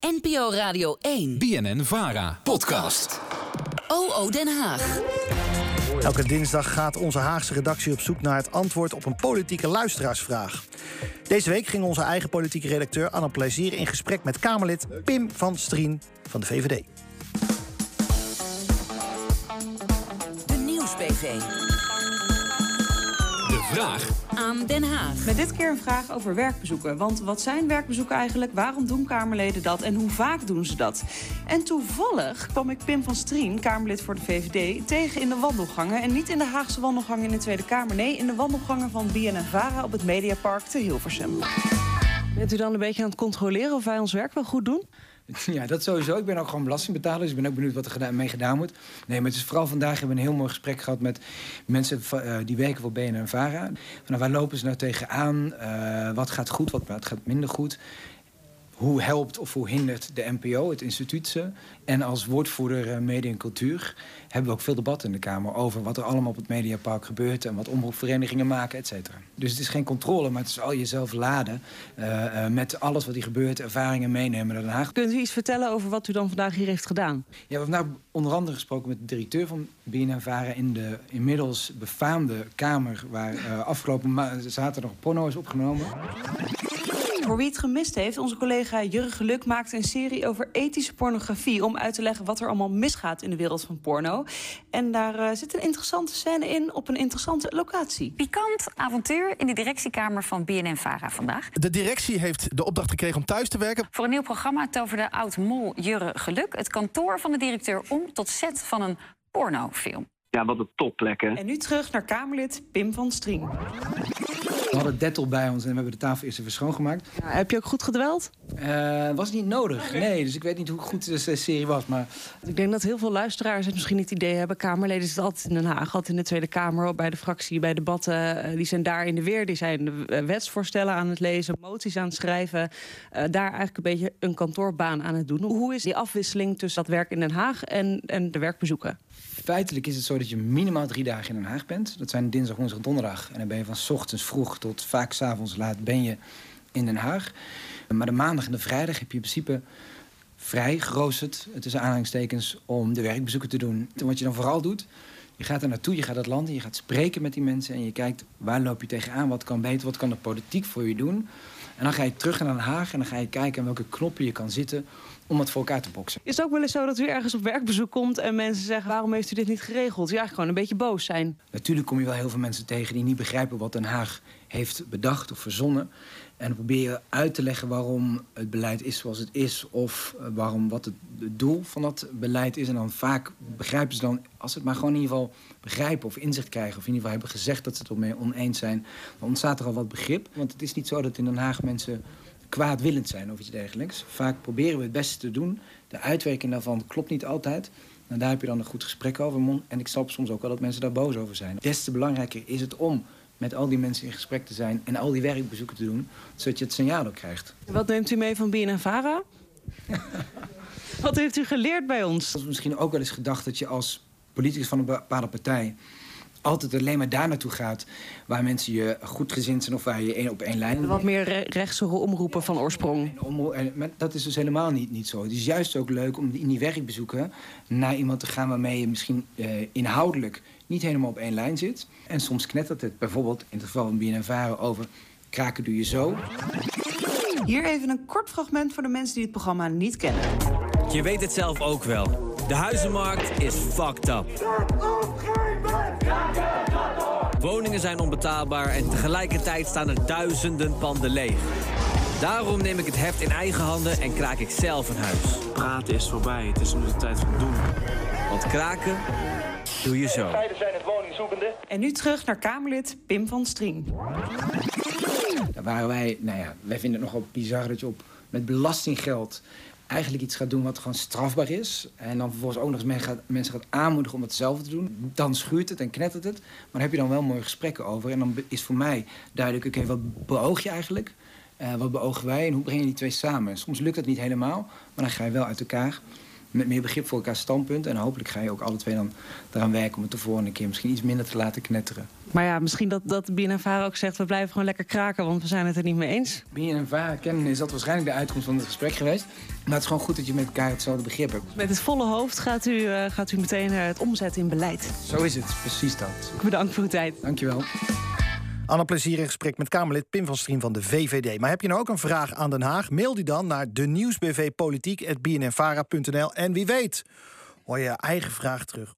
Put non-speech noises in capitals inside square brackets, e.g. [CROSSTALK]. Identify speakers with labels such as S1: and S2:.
S1: NPO Radio 1.
S2: BNN Vara.
S3: Podcast.
S1: OO Den Haag.
S4: Elke dinsdag gaat onze Haagse redactie op zoek naar het antwoord op een politieke luisteraarsvraag. Deze week ging onze eigen politieke redacteur Anne Plezier in gesprek met Kamerlid Pim van Strien van de VVD.
S1: De Nieuws-PV.
S2: Vraag
S1: Aan Den Haag.
S5: Met dit keer een vraag over werkbezoeken. Want wat zijn werkbezoeken eigenlijk? Waarom doen Kamerleden dat? En hoe vaak doen ze dat? En toevallig kwam ik Pim van Strien, Kamerlid voor de VVD, tegen in de wandelgangen. En niet in de Haagse wandelgangen in de Tweede Kamer. Nee, in de wandelgangen van BNNVARA op het Mediapark te Hilversum. Bent u dan een beetje aan het controleren of wij ons werk wel goed doen? [LAUGHS]
S6: Ja, dat sowieso. Ik ben ook gewoon belastingbetaler, dus ik ben ook benieuwd wat er gedaan, mee gedaan moet. Nee, maar het is vooral vandaag hebben we een heel mooi gesprek gehad met mensen eh, die werken voor BNN en VARA. Van, nou, waar lopen ze nou tegenaan? Eh wat gaat goed, wat gaat minder goed? Hoe helpt of hoe hindert de NPO, het instituut ze? En als woordvoerder eh, media en cultuur hebben we ook veel debat in de Kamer over wat er allemaal op het Mediapark gebeurt en wat omroepverenigingen maken, et cetera. Dus het is geen controle, maar het is al jezelf laden eh, eh, met alles wat hier gebeurt, ervaringen meenemen naar Den Haag.
S5: Kunt u iets vertellen over wat u dan vandaag hier heeft gedaan?
S6: Ja, we hebben nou onder andere gesproken met de directeur van BNNVARA... in de inmiddels befaamde kamer... waar afgelopen zaterdag porno is opgenomen.
S5: Voor wie het gemist heeft, onze collega Jurgen Geluk maakte een serie over ethische pornografie. Om uit te leggen wat er allemaal misgaat in de wereld van porno. En daar eh, zit een interessante scène in op een interessante locatie.
S7: Pikant avontuur in de directiekamer van BNN-Vara vandaag.
S8: De directie heeft de opdracht gekregen om thuis te werken.
S7: Voor een nieuw programma toverde oud-mol Jurre Geluk het kantoor van de directeur om tot set van een pornofilm.
S9: Ja, wat een topplekken.
S5: En nu terug naar Kamerlid Pim van Strien.
S6: We hadden Dettel bij ons en we hebben de tafel eerst even schoongemaakt.
S5: Ja, heb je ook goed gedweld?
S6: Eh was niet nodig, nee. Dus ik weet niet hoe goed de serie was. Maar
S5: Ik denk dat heel veel luisteraars het misschien niet idee hebben. Kamerleden zitten altijd in Den Haag, altijd in de Tweede Kamer, bij de fractie, bij debatten. Eh, Die zijn daar in de weer. Die zijn eh, wetsvoorstellen aan het lezen, moties aan het schrijven. Daar eigenlijk een beetje een kantoorbaan aan het doen. Hoe is die afwisseling tussen dat werk in Den Haag en, en de werkbezoeken?
S6: Feitelijk is het zo dat je minimaal drie dagen in Den Haag bent. Dat zijn dinsdag, woensdag, donderdag. En dan ben je van ochtends vroeg tot vaak 's avonds laat ben je in Den Haag. Maar de maandag en de vrijdag heb je in principe vrij geroosterd, tussen aanhalingstekens, om de werkbezoeken te doen. En wat je dan vooral doet, je gaat er naartoe, je gaat het land in, je gaat spreken met die mensen en je kijkt waar loop je tegenaan, wat kan beter, wat kan de politiek voor je doen. En dan ga je terug naar Den Haag en dan ga je kijken aan welke knoppen je kan zitten om het voor elkaar te boksen.
S5: Is het ook wel eens zo dat u ergens op werkbezoek komt en mensen zeggen: waarom heeft u dit niet geregeld? Ja, eigenlijk gewoon een beetje boos zijn.
S6: Natuurlijk kom je wel heel veel mensen tegen die niet begrijpen wat Den Haag heeft bedacht of verzonnen. En dan probeer je uit te leggen waarom het beleid is zoals het is. Of eh, waarom, wat het, het doel van dat beleid is. En dan vaak begrijpen ze dan, als ze het maar gewoon in ieder geval begrijpen of inzicht krijgen. Of in ieder geval hebben gezegd dat ze het ermee oneens zijn. Dan ontstaat er al wat begrip. Want het is niet zo dat in Den Haag mensen kwaadwillend zijn of iets dergelijks. Vaak proberen we het beste te doen. De uitwerking daarvan klopt niet altijd. En daar heb je dan een goed gesprek over. En ik snap soms ook wel dat mensen daar boos over zijn. Des te belangrijker is het om met al die mensen in gesprek te zijn... en al die werkbezoeken te doen, zodat je het signaal ook krijgt.
S5: Wat neemt u mee van BNNVARA? [LAUGHS] Wat heeft u geleerd bij ons?
S6: Is misschien ook wel eens gedacht dat je als politicus van een bepaalde partij... altijd alleen maar daar naartoe gaat waar mensen je goed gezind zijn... of waar je één op één lijn...
S5: Wat meer re- rechtse omroepen van oorsprong.
S6: En om- en- maar dat is dus helemaal niet, niet zo. Het is juist ook leuk om in die werkbezoeken naar iemand te gaan waarmee je misschien eh, inhoudelijk niet helemaal op één lijn zit. En soms knettert het bijvoorbeeld in het geval van BNNVARA over kraken doe je zo.
S5: Hier even een kort fragment voor de mensen die het programma niet kennen.
S10: Je weet het zelf ook wel. De huizenmarkt is fucked up. Woningen zijn onbetaalbaar en tegelijkertijd staan er duizenden panden leeg. Daarom neem ik het heft in eigen handen en kraak ik zelf een huis.
S9: Praten is voorbij. Het is nu de tijd van doen.
S10: Want kraken doe je zo.
S5: En nu terug naar Kamerlid Pim van Strien.
S6: Daar waren wij, nou ja, wij vinden het nogal bizar dat je op, met belastinggeld eigenlijk iets gaat doen wat gewoon strafbaar is. En dan vervolgens ook nog eens mensen gaat aanmoedigen om het zelf te doen. Dan schuurt het en knettert het. Maar daar heb je dan wel mooie gesprekken over. En dan is voor mij duidelijk, oké, wat beoog je eigenlijk? Eh, wat beogen wij en hoe breng je die twee samen? Soms lukt dat niet helemaal, maar dan ga je wel uit elkaar. Met meer begrip voor elkaars standpunten. En hopelijk ga je ook alle twee dan eraan werken om het de volgende keer misschien iets minder te laten knetteren.
S5: Maar ja, misschien dat, dat BNNVARA ook zegt... we blijven gewoon lekker kraken, want we zijn het er niet mee eens.
S6: BNNVARA kennen is dat waarschijnlijk de uitkomst van het gesprek geweest. Maar het is gewoon goed dat je met elkaar hetzelfde begrip hebt.
S5: Met het volle hoofd gaat u, uh, gaat u meteen uh, het omzetten in beleid.
S6: Zo is het, precies dat.
S5: Bedankt voor uw tijd.
S6: Dankjewel.
S4: Anne Plezier in gesprek met Kamerlid Pim van Strien van de VVD. Maar heb je nou ook een vraag aan Den Haag? Mail die dan naar de nieuwsbv politiek.bnnvara.nl. En wie weet, hoor je eigen vraag terug